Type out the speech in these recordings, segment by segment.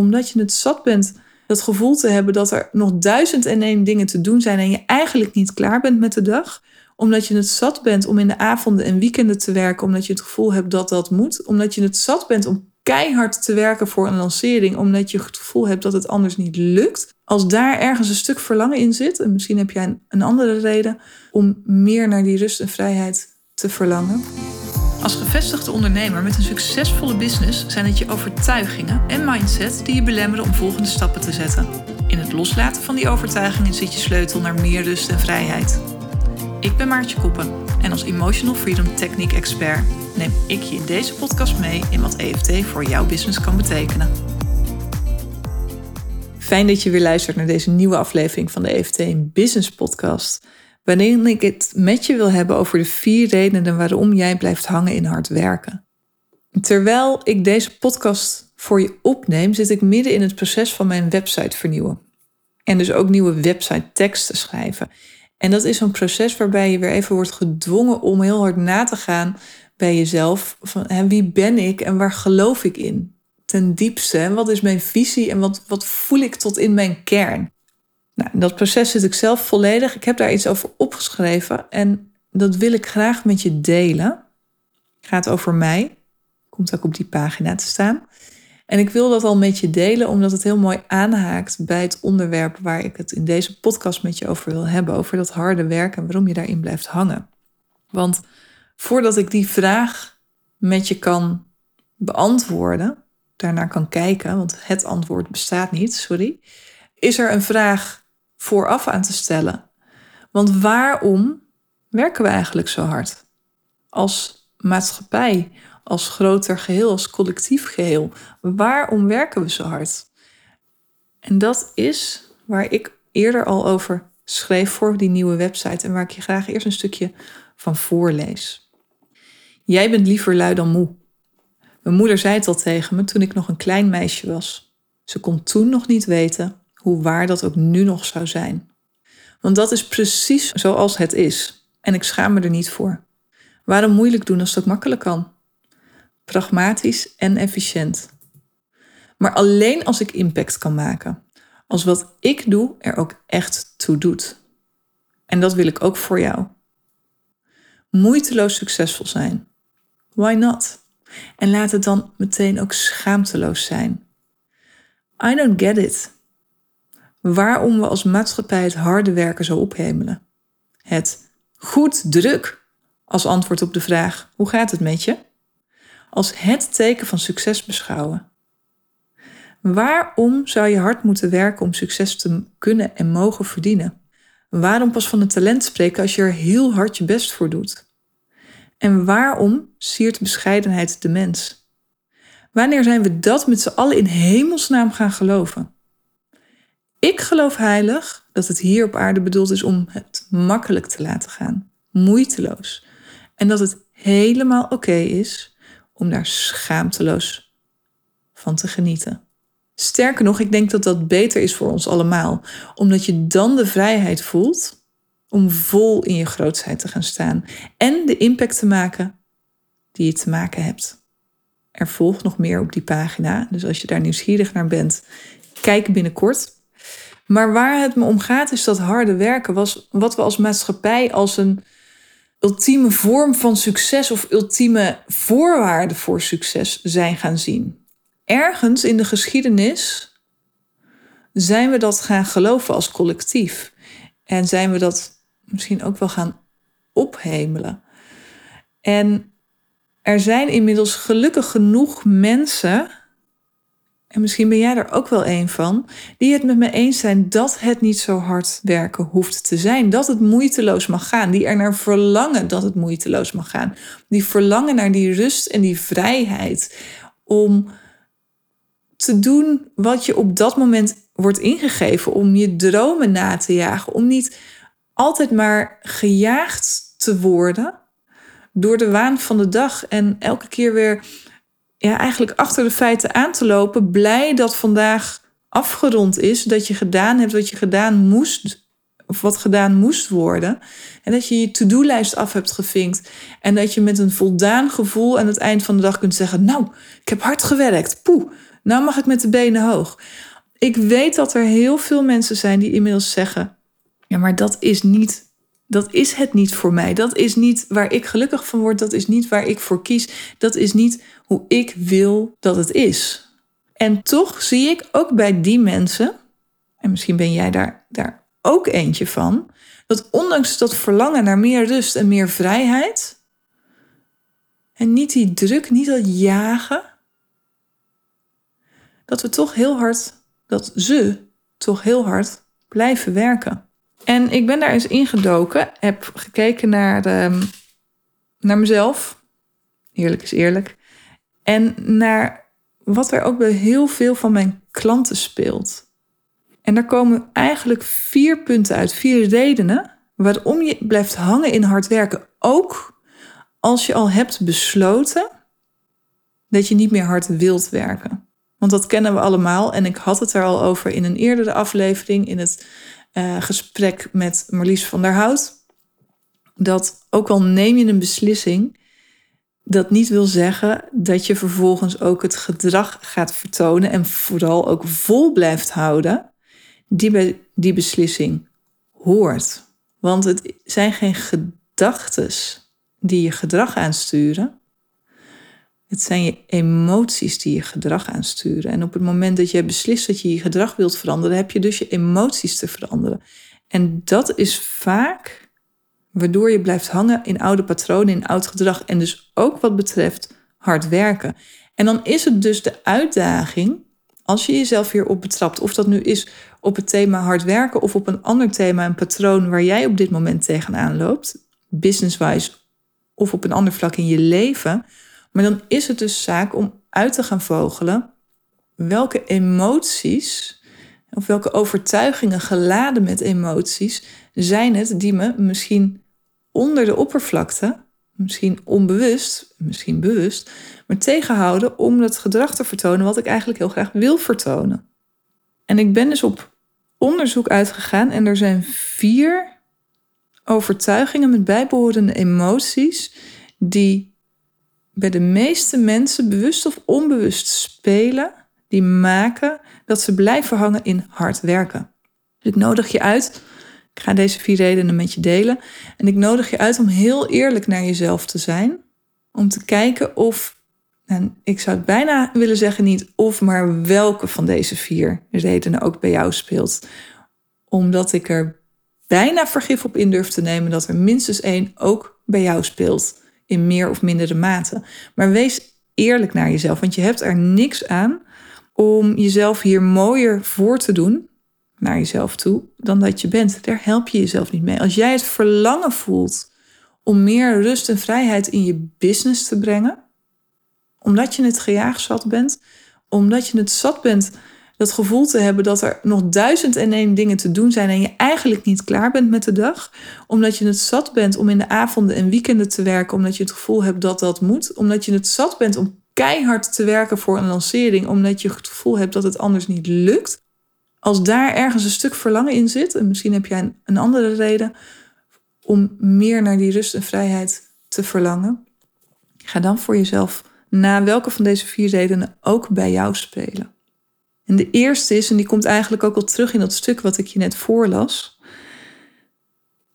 omdat je het zat bent dat gevoel te hebben dat er nog duizend en één dingen te doen zijn en je eigenlijk niet klaar bent met de dag. Omdat je het zat bent om in de avonden en weekenden te werken, omdat je het gevoel hebt dat dat moet. Omdat je het zat bent om keihard te werken voor een lancering, omdat je het gevoel hebt dat het anders niet lukt. Als daar ergens een stuk verlangen in zit, en misschien heb jij een andere reden om meer naar die rust en vrijheid te verlangen. Als gevestigde ondernemer met een succesvolle business zijn het je overtuigingen en mindset die je belemmeren om volgende stappen te zetten. In het loslaten van die overtuigingen zit je sleutel naar meer rust en vrijheid. Ik ben Maartje Koppen en als Emotional Freedom Technique Expert neem ik je in deze podcast mee in wat EFT voor jouw business kan betekenen. Fijn dat je weer luistert naar deze nieuwe aflevering van de EFT Business Podcast. Wanneer ik het met je wil hebben over de vier redenen waarom jij blijft hangen in hard werken. Terwijl ik deze podcast voor je opneem, zit ik midden in het proces van mijn website vernieuwen. En dus ook nieuwe website teksten schrijven. En dat is zo'n proces waarbij je weer even wordt gedwongen om heel hard na te gaan bij jezelf. Van hè, wie ben ik en waar geloof ik in? Ten diepste. Wat is mijn visie en wat, wat voel ik tot in mijn kern? Nou, dat proces zit ik zelf volledig. Ik heb daar iets over opgeschreven en dat wil ik graag met je delen. Gaat over mij. Komt ook op die pagina te staan. En ik wil dat al met je delen, omdat het heel mooi aanhaakt bij het onderwerp waar ik het in deze podcast met je over wil hebben. Over dat harde werk en waarom je daarin blijft hangen. Want voordat ik die vraag met je kan beantwoorden, daarnaar kan kijken, want het antwoord bestaat niet, sorry, is er een vraag vooraf aan te stellen. Want waarom werken we eigenlijk zo hard? Als maatschappij, als groter geheel, als collectief geheel. Waarom werken we zo hard? En dat is waar ik eerder al over schreef voor die nieuwe website en waar ik je graag eerst een stukje van voorlees. Jij bent liever lui dan moe. Mijn moeder zei het al tegen me toen ik nog een klein meisje was. Ze kon toen nog niet weten hoe waar dat ook nu nog zou zijn. Want dat is precies zoals het is. En ik schaam me er niet voor. Waarom moeilijk doen als ook makkelijk kan? Pragmatisch en efficiënt. Maar alleen als ik impact kan maken. Als wat ik doe er ook echt toe doet. En dat wil ik ook voor jou. Moeiteloos succesvol zijn. Why not? En laat het dan meteen ook schaamteloos zijn. I don't get it waarom we als maatschappij het harde werken zo ophemelen. Het goed druk als antwoord op de vraag: hoe gaat het met je? Als het teken van succes beschouwen. Waarom zou je hard moeten werken om succes te kunnen en mogen verdienen? Waarom pas van het talent spreken als je er heel hard je best voor doet? En waarom siert bescheidenheid de mens? Wanneer zijn we dat met z'n allen in hemelsnaam gaan geloven? Ik geloof heilig dat het hier op aarde bedoeld is om het makkelijk te laten gaan, moeiteloos. En dat het helemaal oké is om daar schaamteloos van te genieten. Sterker nog, ik denk dat dat beter is voor ons allemaal, omdat je dan de vrijheid voelt om vol in je grootsheid te gaan staan en de impact te maken die je te maken hebt. Er volgt nog meer op die pagina, dus als je daar nieuwsgierig naar bent, kijk binnenkort. Maar waar het me om gaat is dat harde werken was wat we als maatschappij als een ultieme vorm van succes of ultieme voorwaarde voor succes zijn gaan zien. Ergens in de geschiedenis zijn we dat gaan geloven als collectief. En zijn we dat misschien ook wel gaan ophemelen. En er zijn inmiddels gelukkig genoeg mensen en misschien ben jij er ook wel een van, die het met me eens zijn dat het niet zo hard werken hoeft te zijn. Dat het moeiteloos mag gaan. Die er naar verlangen dat het moeiteloos mag gaan. Die verlangen naar die rust en die vrijheid om te doen wat je op dat moment wordt ingegeven. Om je dromen na te jagen. Om niet altijd maar gejaagd te worden door de waan van de dag en elke keer weer ja, eigenlijk achter de feiten aan te lopen, blij dat vandaag afgerond is, dat je gedaan hebt wat je gedaan moest, of wat gedaan moest worden. En dat je je to-do-lijst af hebt gevinkt. En dat je met een voldaan gevoel aan het eind van de dag kunt zeggen: Nou, ik heb hard gewerkt. Poeh. Nou mag ik met de benen hoog. Ik weet dat er heel veel mensen zijn die inmiddels zeggen: ja, maar dat is niet. Dat is het niet voor mij. Dat is niet waar ik gelukkig van word. Dat is niet waar ik voor kies. Dat is niet hoe ik wil dat het is. En toch zie ik ook bij die mensen, en misschien ben jij daar, daar ook eentje van, dat ondanks dat verlangen naar meer rust en meer vrijheid, en niet die druk, niet dat jagen, dat we toch heel hard, dat ze toch heel hard blijven werken. En ik ben daar eens ingedoken, heb gekeken naar, de, naar mezelf, eerlijk is eerlijk, en naar wat er ook bij heel veel van mijn klanten speelt. En daar komen eigenlijk vier punten uit, vier redenen waarom je blijft hangen in hard werken. Ook als je al hebt besloten dat je niet meer hard wilt werken. Want dat kennen we allemaal en ik had het er al over in een eerdere aflevering in het uh, gesprek met Marlies van der Hout. Dat ook al neem je een beslissing, dat niet wil zeggen dat je vervolgens ook het gedrag gaat vertonen en vooral ook vol blijft houden die bij die beslissing hoort. Want het zijn geen gedachten die je gedrag aansturen. Het zijn je emoties die je gedrag aansturen. En op het moment dat jij beslist dat je je gedrag wilt veranderen, heb je dus je emoties te veranderen. En dat is vaak waardoor je blijft hangen in oude patronen, in oud gedrag. En dus ook wat betreft hard werken. En dan is het dus de uitdaging, als je jezelf hierop betrapt, of dat nu is op het thema hard werken of op een ander thema, een patroon waar jij op dit moment tegenaan loopt, business-wise of op een ander vlak in je leven. Maar dan is het dus zaak om uit te gaan vogelen welke emoties of welke overtuigingen geladen met emoties zijn het die me misschien onder de oppervlakte, misschien onbewust, misschien bewust, maar tegenhouden om het gedrag te vertonen wat ik eigenlijk heel graag wil vertonen. En ik ben dus op onderzoek uitgegaan en er zijn vier overtuigingen met bijbehorende emoties die bij de meeste mensen bewust of onbewust spelen, die maken dat ze blijven hangen in hard werken. Dus ik nodig je uit, ik ga deze vier redenen met je delen, en ik nodig je uit om heel eerlijk naar jezelf te zijn, om te kijken of, en ik zou het bijna willen zeggen niet of, maar welke van deze vier redenen ook bij jou speelt. Omdat ik er bijna vergif op in durf te nemen dat er minstens één ook bij jou speelt, in meer of mindere mate. Maar wees eerlijk naar jezelf, want je hebt er niks aan om jezelf hier mooier voor te doen naar jezelf toe dan dat je bent. Daar help je jezelf niet mee. Als jij het verlangen voelt om meer rust en vrijheid in je business te brengen, omdat je het gejaagd zat bent, omdat je het zat bent dat gevoel te hebben dat er nog duizend en één dingen te doen zijn en je eigenlijk niet klaar bent met de dag, omdat je het zat bent om in de avonden en weekenden te werken, omdat je het gevoel hebt dat dat moet, omdat je het zat bent om keihard te werken voor een lancering, omdat je het gevoel hebt dat het anders niet lukt. Als daar ergens een stuk verlangen in zit, en misschien heb jij een, andere reden om meer naar die rust en vrijheid te verlangen, ga dan voor jezelf na welke van deze vier redenen ook bij jou spelen. En de eerste is, en die komt eigenlijk ook al terug in dat stuk wat ik je net voorlas,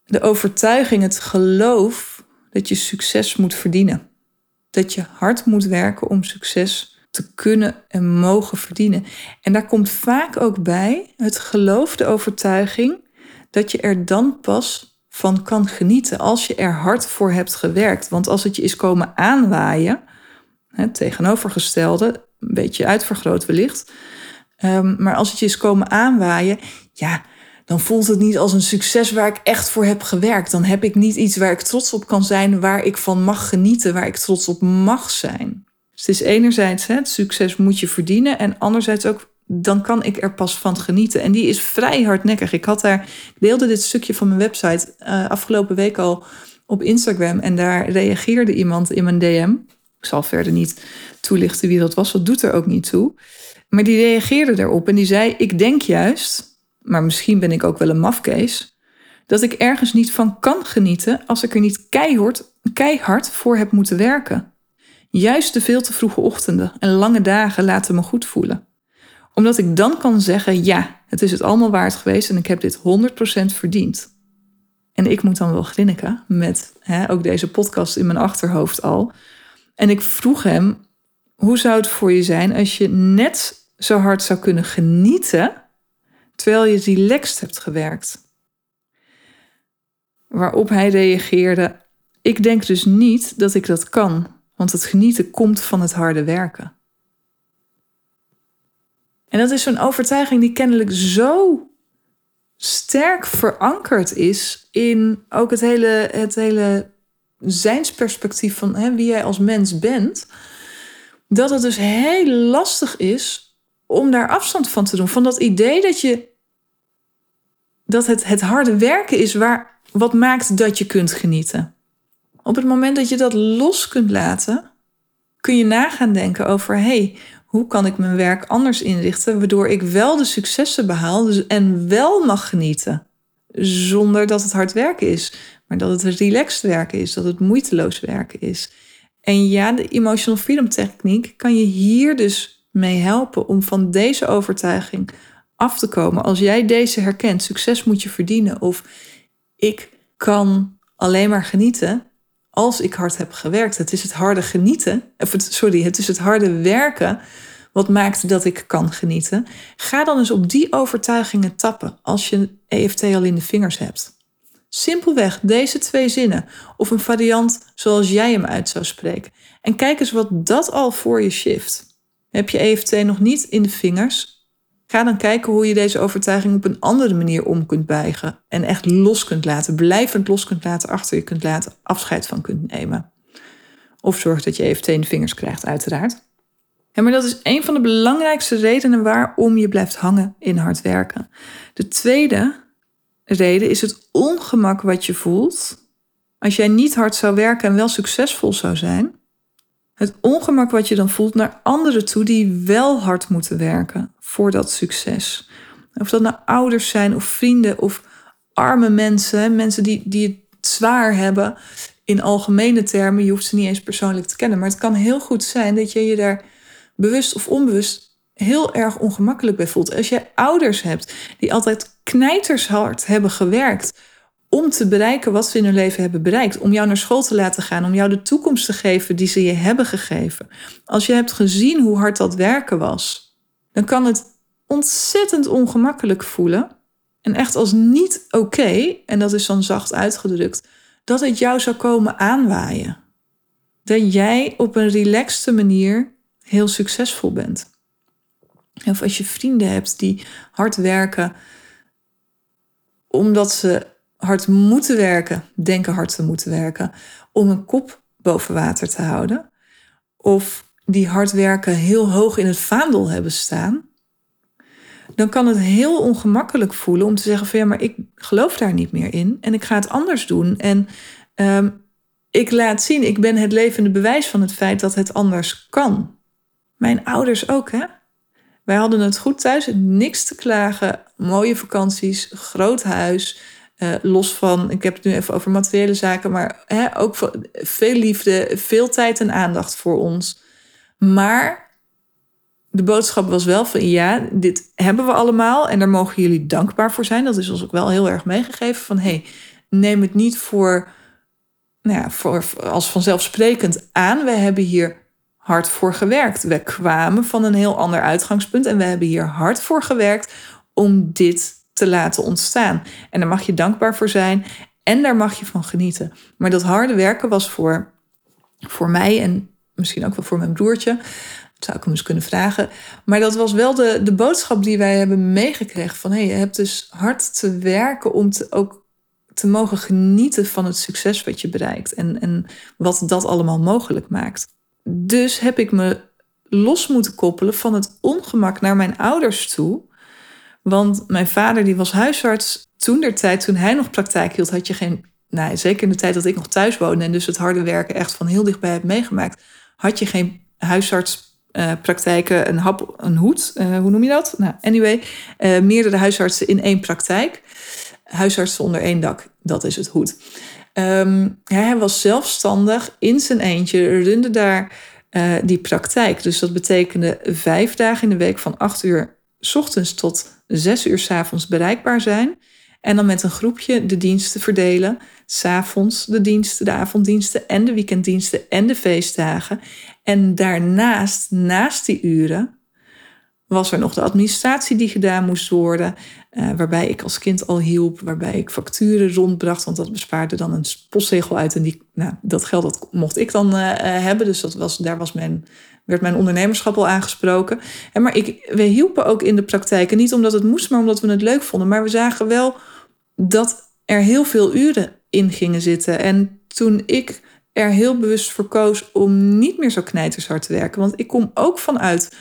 de overtuiging, het geloof dat je succes moet verdienen dat je hard moet werken om succes te kunnen en mogen verdienen. En daar komt vaak ook bij het geloof, de overtuiging dat je er dan pas van kan genieten als je er hard voor hebt gewerkt. Want als het je is komen aanwaaien, het tegenovergestelde, een beetje uitvergroot wellicht, um, maar als het je is komen aanwaaien, ja, dan voelt het niet als een succes waar ik echt voor heb gewerkt. Dan heb ik niet iets waar ik trots op kan zijn, waar ik van mag genieten, waar ik trots op mag zijn. Dus het is enerzijds, het succes moet je verdienen en anderzijds ook, dan kan ik er pas van genieten. En die is vrij hardnekkig. Ik had daar, deelde dit stukje van mijn website uh, afgelopen week al op Instagram en daar reageerde iemand in mijn DM. Ik zal verder niet toelichten wie dat was, dat doet er ook niet toe. Maar die reageerde daarop en die zei: Ik denk juist maar misschien ben ik ook wel een mafkees, dat ik ergens niet van kan genieten als ik er niet keihard, keihard voor heb moeten werken. Juist de veel te vroege ochtenden en lange dagen laten me goed voelen. Omdat ik dan kan zeggen, ja, het is het allemaal waard geweest en ik heb dit 100% verdiend. En ik moet dan wel grinniken met hè, ook deze podcast in mijn achterhoofd al. En ik vroeg hem, hoe zou het voor je zijn als je net zo hard zou kunnen genieten terwijl je relaxed hebt gewerkt? Waarop hij reageerde: Ik denk dus niet dat ik dat kan, want het genieten komt van het harde werken. En dat is zo'n overtuiging die kennelijk zo sterk verankerd is in ook het hele, het hele zijnsperspectief van hè, wie jij als mens bent, dat het dus heel lastig is om daar afstand van te doen. Van dat idee dat je dat het, het harde werken is waar, wat maakt dat je kunt genieten. Op het moment dat je dat los kunt laten, kun je na gaan denken over: hey, hoe kan ik mijn werk anders inrichten, waardoor ik wel de successen behaal dus, en wel mag genieten. Zonder dat het hard werken is, maar dat het relaxed werken is, dat het moeiteloos werken is. En ja, de emotional freedom techniek kan je hier dus mee helpen om van deze overtuiging af te komen. Als jij deze herkent, succes moet je verdienen of ik kan alleen maar genieten als ik hard heb gewerkt. Het is het harde genieten, of het, sorry, het is het harde werken wat maakt dat ik kan genieten. Ga dan eens op die overtuigingen tappen als je EFT al in de vingers hebt. Simpelweg deze twee zinnen of een variant zoals jij hem uit zou spreken. En kijk eens wat dat al voor je shift. Heb je EFT nog niet in de vingers? Ga dan kijken hoe je deze overtuiging op een andere manier om kunt buigen. En echt los kunt laten, blijvend los kunt laten, achter je kunt laten, afscheid van kunt nemen. Of zorg dat je EFT in de vingers krijgt, uiteraard. Maar dat is een van de belangrijkste redenen waarom je blijft hangen in hard werken. De tweede reden is het ongemak wat je voelt als jij niet hard zou werken en wel succesvol zou zijn. Het ongemak wat je dan voelt naar anderen toe die wel hard moeten werken voor dat succes. Of dat nou ouders zijn of vrienden of arme mensen, mensen die, die het zwaar hebben in algemene termen. Je hoeft ze niet eens persoonlijk te kennen, maar het kan heel goed zijn dat je je daar bewust of onbewust heel erg ongemakkelijk bij voelt. Als je ouders hebt die altijd knijtershard hebben gewerkt om te bereiken wat ze in hun leven hebben bereikt, om jou naar school te laten gaan, om jou de toekomst te geven die ze je hebben gegeven. Als je hebt gezien hoe hard dat werken was, dan kan het ontzettend ongemakkelijk voelen en echt als niet oké, en dat is dan zacht uitgedrukt, dat het jou zou komen aanwaaien. Dat jij op een relaxte manier heel succesvol bent. Of als je vrienden hebt die hard werken omdat ze hard moeten werken, denken hard te moeten werken, om een kop boven water te houden. Of die hard werken heel hoog in het vaandel hebben staan. Dan kan het heel ongemakkelijk voelen om te zeggen van ja, maar ik geloof daar niet meer in en ik ga het anders doen. En um, ik laat zien, ik ben het levende bewijs van het feit dat het anders kan. Mijn ouders ook, hè? Wij hadden het goed thuis, niks te klagen. Mooie vakanties, groot huis. Uh, los van, ik heb het nu even over materiële zaken, maar hè, ook veel liefde, veel tijd en aandacht voor ons. Maar de boodschap was wel van ja, dit hebben we allemaal en daar mogen jullie dankbaar voor zijn. Dat is ons ook wel heel erg meegegeven van hey, neem het niet voor, nou ja, voor, als vanzelfsprekend aan. We hebben hier hard voor gewerkt. We kwamen van een heel ander uitgangspunt en we hebben hier hard voor gewerkt om dit te laten ontstaan. En daar mag je dankbaar voor zijn en daar mag je van genieten. Maar dat harde werken was voor, voor mij en misschien ook wel voor mijn broertje. Zou ik hem eens kunnen vragen. Maar dat was wel de, de boodschap die wij hebben meegekregen. Van hé, hey, je hebt dus hard te werken om te, ook te mogen genieten van het succes wat je bereikt. En, en wat dat allemaal mogelijk maakt. Dus heb ik me los moeten koppelen van het ongemak naar mijn ouders toe. Want mijn vader die was huisarts. Toen der tijd, toen hij nog praktijk hield, had je geen... Nou, zeker in de tijd dat ik nog thuis woonde en dus het harde werken echt van heel dichtbij heb meegemaakt, had je geen huisartspraktijken, uh, een hap, een hoed, uh, hoe noem je dat? Nou, anyway, uh, meerdere huisartsen in één praktijk. Huisartsen onder één dak, dat is het hoed. Um, hij was zelfstandig in zijn eentje, runde daar uh, die praktijk. Dus dat betekende vijf dagen in de week van acht uur 's ochtends tot zes uur 's avonds bereikbaar zijn. En dan met een groepje de diensten verdelen. S'avonds de diensten, de avonddiensten en de weekenddiensten en de feestdagen. En daarnaast, naast die uren, was er nog de administratie die gedaan moest worden. Uh, waarbij ik als kind al hielp, waarbij ik facturen rondbracht. Want dat bespaarde dan een postzegel uit. En die, nou, dat geld dat mocht ik dan uh, hebben. Dus dat was, daar was mijn, werd mijn ondernemerschap al aangesproken. En maar ik, we hielpen ook in de praktijk. En niet omdat het moest, maar omdat we het leuk vonden. Maar we zagen wel dat er heel veel uren in gingen zitten. En toen ik er heel bewust voor koos om niet meer zo knijtershard te werken. Want ik kom ook vanuit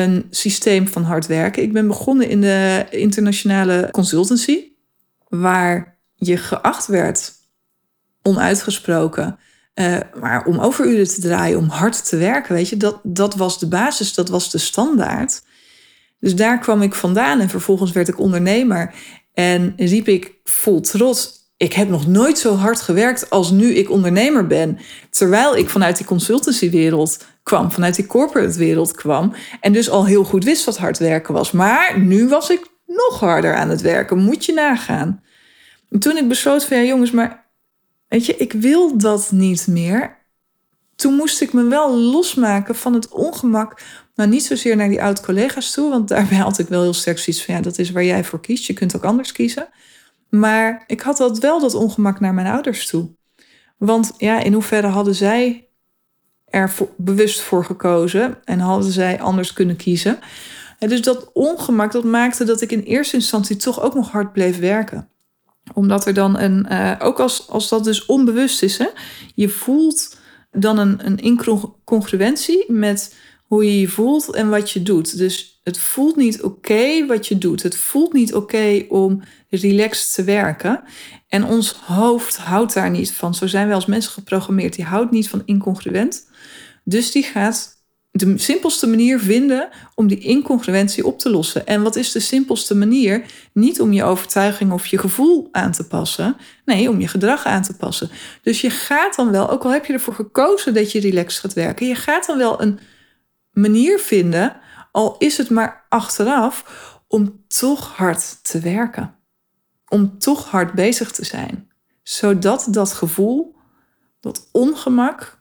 een systeem van hard werken. Ik ben begonnen in de internationale consultancy, waar je geacht werd, onuitgesproken, uh, maar om overuren te draaien, om hard te werken, weet je, dat, dat was de basis, dat was de standaard. Dus daar kwam ik vandaan en vervolgens werd ik ondernemer en riep ik vol trots: ik heb nog nooit zo hard gewerkt als nu ik ondernemer ben. Terwijl ik vanuit die consultancywereld kwam, vanuit die corporate wereld kwam. En dus al heel goed wist wat hard werken was. Maar nu was ik nog harder aan het werken. Moet je nagaan. En toen ik besloot van ja jongens, maar weet je, ik wil dat niet meer. Toen moest ik me wel losmaken van het ongemak. Nou, niet zozeer naar die oud-collega's toe, want daarbij had ik wel heel sterk zoiets van ja, dat is waar jij voor kiest. Je kunt ook anders kiezen. Maar ik had dat wel dat ongemak naar mijn ouders toe. Want ja, in hoeverre hadden zij er bewust voor gekozen en hadden zij anders kunnen kiezen? En dus dat ongemak dat maakte dat ik in eerste instantie toch ook nog hard bleef werken. Omdat er dan een, uh, ook als, als dat dus onbewust is, hè, je voelt dan een, een incongruentie met hoe je je voelt en wat je doet. Dus het voelt niet oké wat je doet. Het voelt niet oké om relaxed te werken. En ons hoofd houdt daar niet van. Zo zijn wij als mensen geprogrammeerd. Die houdt niet van incongruent. Dus die gaat de simpelste manier vinden om die incongruentie op te lossen. En wat is de simpelste manier? Niet om je overtuiging of je gevoel aan te passen. Nee, om je gedrag aan te passen. Dus je gaat dan wel, ook al heb je ervoor gekozen dat je relaxed gaat werken, je gaat dan wel een manier vinden, al is het maar achteraf, om toch hard te werken. Om toch hard bezig te zijn. Zodat dat gevoel, dat ongemak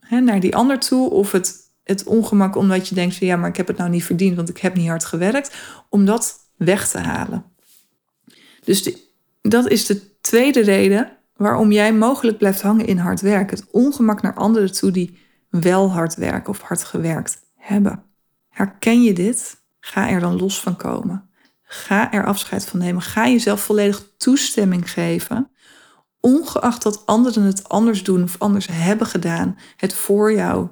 hè, naar die ander toe, of het, het ongemak omdat je denkt van ja, maar ik heb het nou niet verdiend, want ik heb niet hard gewerkt, om dat weg te halen. Dus dat is de tweede reden waarom jij mogelijk blijft hangen in hard werken. Het ongemak naar anderen toe die wel hard werken of hard gewerkt hebben. Herken je dit? Ga er dan los van komen. Ga er afscheid van nemen. Ga jezelf volledig toestemming geven. Ongeacht dat anderen het anders doen of anders hebben gedaan, het voor jou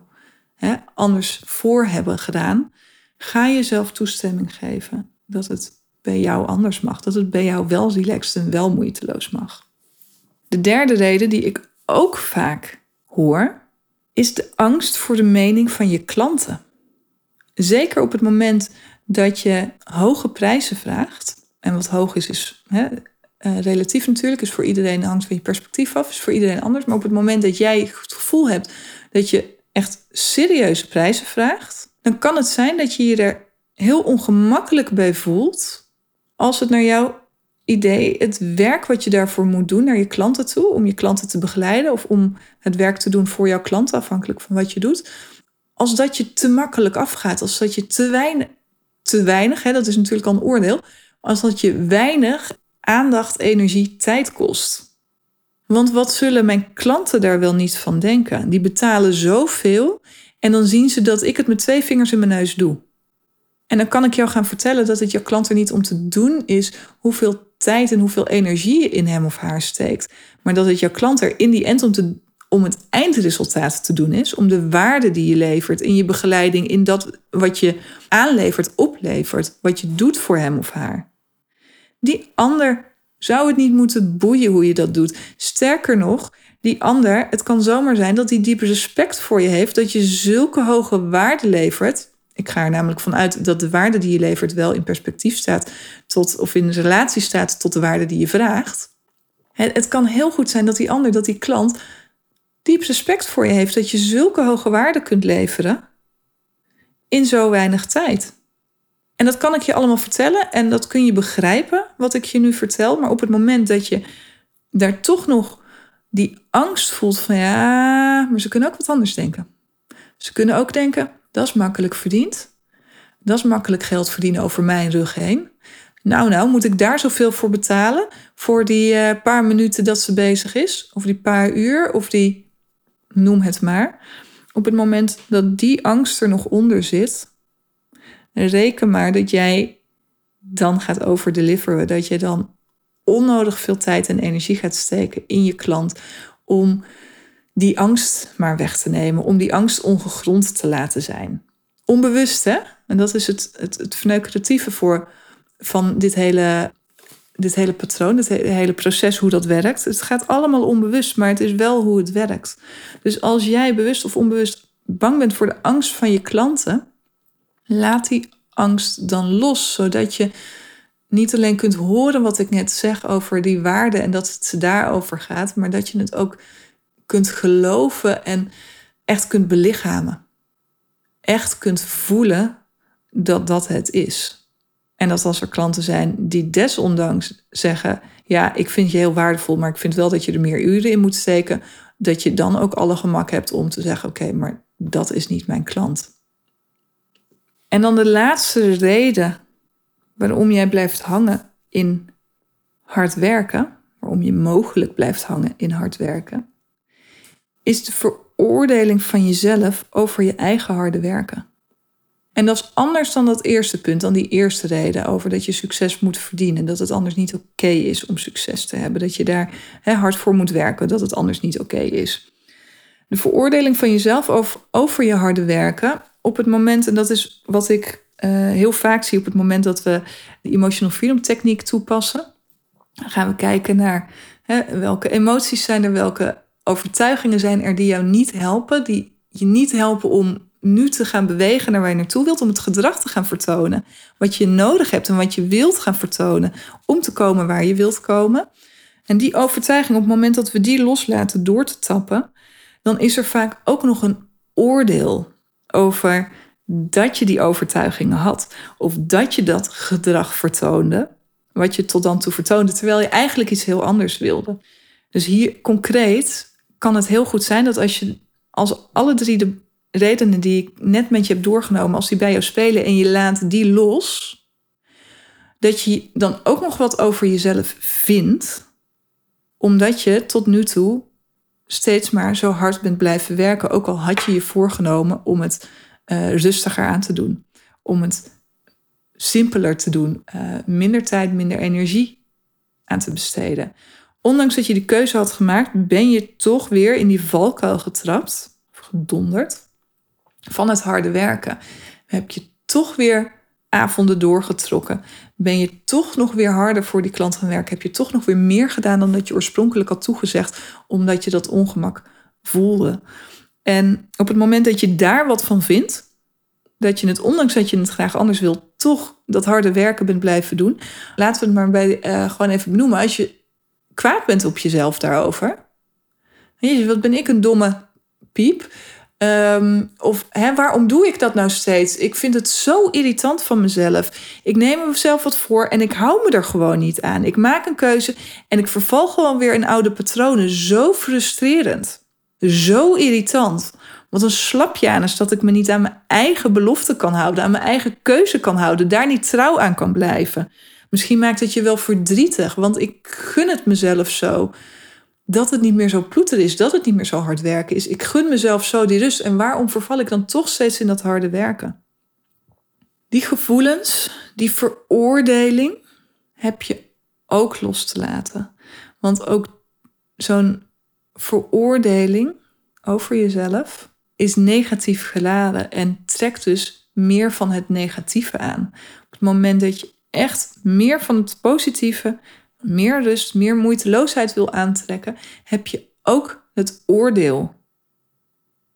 hè, anders voor hebben gedaan, ga jezelf toestemming geven dat het bij jou anders mag. Dat het bij jou wel relaxed en wel moeiteloos mag. De derde reden die ik ook vaak hoor, is de angst voor de mening van je klanten. Zeker op het moment dat je hoge prijzen vraagt. En wat hoog is, is hè, uh, relatief natuurlijk. Is voor iedereen hangt van je perspectief af. Is voor iedereen anders. Maar op het moment dat jij het gevoel hebt dat je echt serieuze prijzen vraagt. Dan kan het zijn dat je je er heel ongemakkelijk bij voelt. Als het naar jouw idee, het werk wat je daarvoor moet doen naar je klanten toe. Om je klanten te begeleiden. Of om het werk te doen voor jouw klanten. Afhankelijk van wat je doet als dat je te makkelijk afgaat, als dat je te weinig, te weinig hè, dat is natuurlijk al een oordeel, als dat je weinig aandacht, energie, tijd kost. Want wat zullen mijn klanten daar wel niet van denken? Die betalen zoveel en dan zien ze dat ik het met twee vingers in mijn neus doe. En dan kan ik jou gaan vertellen dat het jouw klant er niet om te doen is hoeveel tijd en hoeveel energie je in hem of haar steekt. Maar dat het jouw klant er in die end om te om het eindresultaat te doen is, om de waarde die je levert in je begeleiding, in dat wat je aanlevert, oplevert, wat je doet voor hem of haar. Die ander zou het niet moeten boeien hoe je dat doet. Sterker nog, die ander, het kan zomaar zijn dat hij diep respect voor je heeft, dat je zulke hoge waarde levert. Ik ga er namelijk vanuit dat de waarde die je levert wel in perspectief staat tot, of in relatie staat tot de waarde die je vraagt. Het kan heel goed zijn dat die ander, dat die klant diep respect voor je heeft dat je zulke hoge waarden kunt leveren in zo weinig tijd. En dat kan ik je allemaal vertellen en dat kun je begrijpen wat ik je nu vertel. Maar op het moment dat je daar toch nog die angst voelt van ja, maar ze kunnen ook wat anders denken. Ze kunnen ook denken, dat is makkelijk verdiend. Dat is makkelijk geld verdienen over mijn rug heen. Nou, nou, moet ik daar zoveel voor betalen? Voor die uh, paar minuten dat ze bezig is? Of die paar uur? Of die, noem het maar. Op het moment dat die angst er nog onder zit, reken maar dat jij dan gaat overdeliveren. Dat je dan onnodig veel tijd en energie gaat steken in je klant om die angst maar weg te nemen, om die angst ongegrond te laten zijn. Onbewust, hè? En dat is het, het, het voor van dit hele, dit hele patroon, dit hele proces, hoe dat werkt. Het gaat allemaal onbewust, maar het is wel hoe het werkt. Dus als jij bewust of onbewust bang bent voor de angst van je klanten, laat die angst dan los, zodat je niet alleen kunt horen wat ik net zeg over die waarde en dat het daarover gaat, maar dat je het ook kunt geloven en echt kunt belichamen. Echt kunt voelen dat dat het is. En dat als er klanten zijn die desondanks zeggen: Ja, ik vind je heel waardevol, maar ik vind wel dat je er meer uren in moet steken. Dat je dan ook alle gemak hebt om te zeggen: Oké, maar dat is niet mijn klant. En dan de laatste reden waarom jij blijft hangen in hard werken, waarom je mogelijk blijft hangen in hard werken, is de veroordeling van jezelf over je eigen harde werken. En dat is anders dan dat eerste punt, dan die eerste reden over dat je succes moet verdienen. Dat het anders niet oké is om succes te hebben. Dat je daar hard voor moet werken, dat het anders niet oké is. De veroordeling van jezelf over, over je harde werken op het moment, en dat is wat ik uh, heel vaak zie op het moment dat we de emotional freedom techniek toepassen. Dan gaan we kijken naar welke emoties zijn er, welke overtuigingen zijn er die jou niet helpen, die je niet helpen om nu te gaan bewegen naar waar je naartoe wilt, om het gedrag te gaan vertonen. Wat je nodig hebt en wat je wilt gaan vertonen om te komen waar je wilt komen. En die overtuiging, op het moment dat we die loslaten door te tappen, dan is er vaak ook nog een oordeel over dat je die overtuigingen had. Of dat je dat gedrag vertoonde, wat je tot dan toe vertoonde, terwijl je eigenlijk iets heel anders wilde. Dus hier concreet kan het heel goed zijn dat als je als alle drie de redenen die ik net met je heb doorgenomen, als die bij jou spelen en je laat die los, dat je dan ook nog wat over jezelf vindt, omdat je tot nu toe steeds maar zo hard bent blijven werken, ook al had je je voorgenomen om het uh, rustiger aan te doen, om het simpeler te doen, uh, minder tijd, minder energie aan te besteden. Ondanks dat je die keuze had gemaakt, ben je toch weer in die valkuil getrapt, of gedonderd, van het harde werken. Heb je toch weer avonden doorgetrokken? Ben je toch nog weer harder voor die klant gaan werken? Heb je toch nog weer meer gedaan dan dat je oorspronkelijk had toegezegd, omdat je dat ongemak voelde? En op het moment dat je daar wat van vindt, dat je het, ondanks dat je het graag anders wilt, toch dat harde werken bent blijven doen. Laten we het maar bij, uh, gewoon even benoemen. Als je kwaad bent op jezelf daarover. Jezus, wat ben ik een domme piep. Ehm, of waarom doe ik dat nou steeds? Ik vind het zo irritant van mezelf. Ik neem mezelf wat voor en ik hou me er gewoon niet aan. Ik maak een keuze en ik verval gewoon weer in oude patronen. Zo frustrerend. Zo irritant. Wat een is dat ik me niet aan mijn eigen belofte kan houden, aan mijn eigen keuze kan houden, daar niet trouw aan kan blijven. Misschien maakt het je wel verdrietig, want ik gun het mezelf zo dat het niet meer zo ploeter is, dat het niet meer zo hard werken is. Ik gun mezelf zo die rust. En waarom verval ik dan toch steeds in dat harde werken? Die gevoelens, die veroordeling, heb je ook los te laten. Want ook zo'n veroordeling over jezelf is negatief geladen en trekt dus meer van het negatieve aan. Op het moment dat je echt meer van het positieve meer rust, meer moeiteloosheid wil aantrekken, heb je ook het oordeel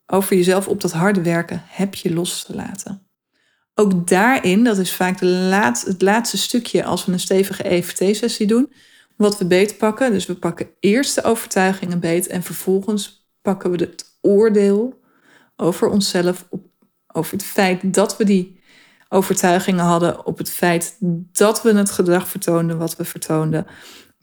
over jezelf op dat harde werken, heb je los te laten. Ook daarin, dat is vaak de laat, het laatste stukje als we een stevige EFT-sessie doen, wat we beet pakken. Dus we pakken eerst de overtuigingen beet en vervolgens pakken we het oordeel over onszelf, op, over het feit dat we die overtuigingen hadden op het feit dat we het gedrag vertoonden wat we vertoonden,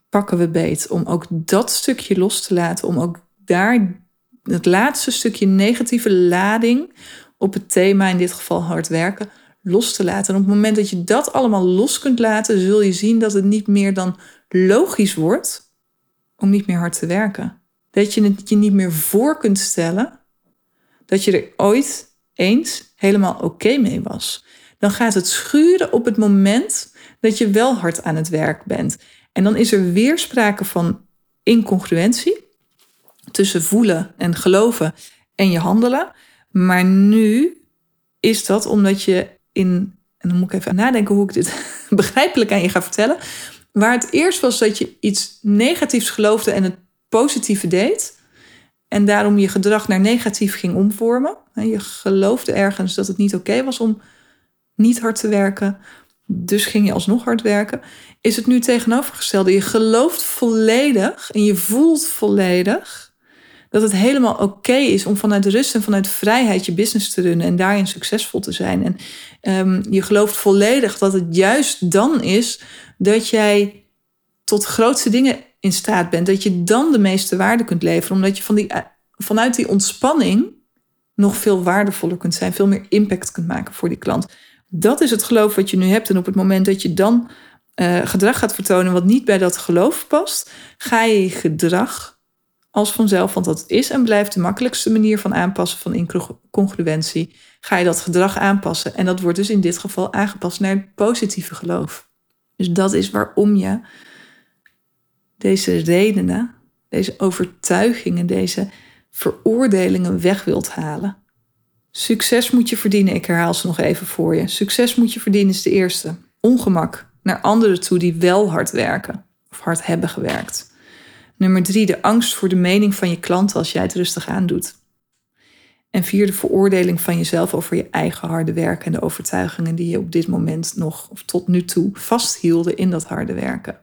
pakken we beet om ook dat stukje los te laten, om ook daar het laatste stukje negatieve lading op het thema, in dit geval hard werken, los te laten. En op het moment dat je dat allemaal los kunt laten, zul je zien dat het niet meer dan logisch wordt om niet meer hard te werken. Dat je het je niet meer voor kunt stellen dat je er ooit eens helemaal oké mee was. Dan gaat het schuren op het moment dat je wel hard aan het werk bent. En dan is er weer sprake van incongruentie tussen voelen en geloven en je handelen. Maar nu is dat omdat je in, en dan moet ik even nadenken hoe ik dit begrijpelijk aan je ga vertellen. Waar het eerst was dat je iets negatiefs geloofde en het positieve deed. En daarom je gedrag naar negatief ging omvormen. Je geloofde ergens dat het niet oké was om niet hard te werken. Dus ging je alsnog hard werken. Is het nu tegenovergestelde. Je gelooft volledig en je voelt volledig dat het helemaal oké is om vanuit rust en vanuit vrijheid je business te runnen en daarin succesvol te zijn. En um, je gelooft volledig dat het juist dan is dat jij tot grootste dingen in staat bent. Dat je dan de meeste waarde kunt leveren, omdat je van die, eh, vanuit die ontspanning nog veel waardevoller kunt zijn, veel meer impact kunt maken voor die klant. Dat is het geloof wat je nu hebt. En op het moment dat je dan uh, gedrag gaat vertonen wat niet bij dat geloof past, ga je je gedrag als vanzelf, want dat is en blijft de makkelijkste manier van aanpassen van incongruentie, ga je dat gedrag aanpassen. En dat wordt dus in dit geval aangepast naar het positieve geloof. Dus dat is waarom je deze redenen, deze overtuigingen, deze veroordelingen weg wilt halen. Succes moet je verdienen, ik herhaal ze nog even voor je. Succes moet je verdienen is de eerste. Ongemak naar anderen toe die wel hard werken of hard hebben gewerkt. Nummer drie, de angst voor de mening van je klant als jij het rustig aandoet. En vier, de veroordeling van jezelf over je eigen harde werk en de overtuigingen die je op dit moment nog of tot nu toe vasthielden in dat harde werken.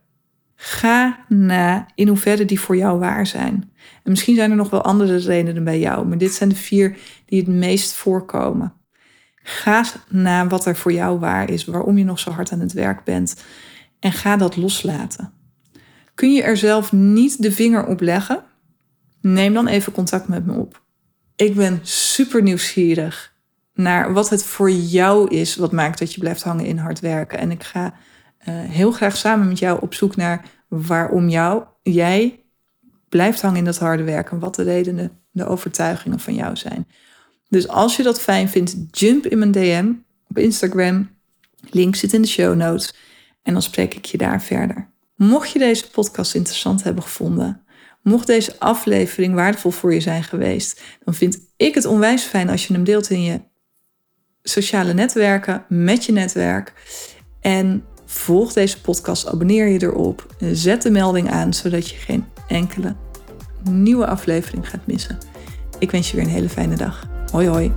Ga na in hoeverre die voor jou waar zijn. En misschien zijn er nog wel andere redenen bij jou, maar dit zijn de vier die het meest voorkomen. Ga na wat er voor jou waar is, waarom je nog zo hard aan het werk bent. En ga dat loslaten. Kun je er zelf niet de vinger op leggen? Neem dan even contact met me op. Ik ben super nieuwsgierig naar wat het voor jou is wat maakt dat je blijft hangen in hard werken. En ik ga heel graag samen met jou op zoek naar waarom jou, jij blijft hangen in dat harde werken. Wat de redenen, de overtuigingen van jou zijn. Dus als je dat fijn vindt, jump in mijn DM op Instagram. Link zit in de show notes. En dan spreek ik je daar verder. Mocht je deze podcast interessant hebben gevonden, mocht deze aflevering waardevol voor je zijn geweest, dan vind ik het onwijs fijn als je hem deelt in je sociale netwerken met je netwerk. En volg deze podcast, abonneer je erop, zet de melding aan zodat je geen enkele nieuwe aflevering gaat missen. Ik wens je weer een hele fijne dag. Hoi hoi.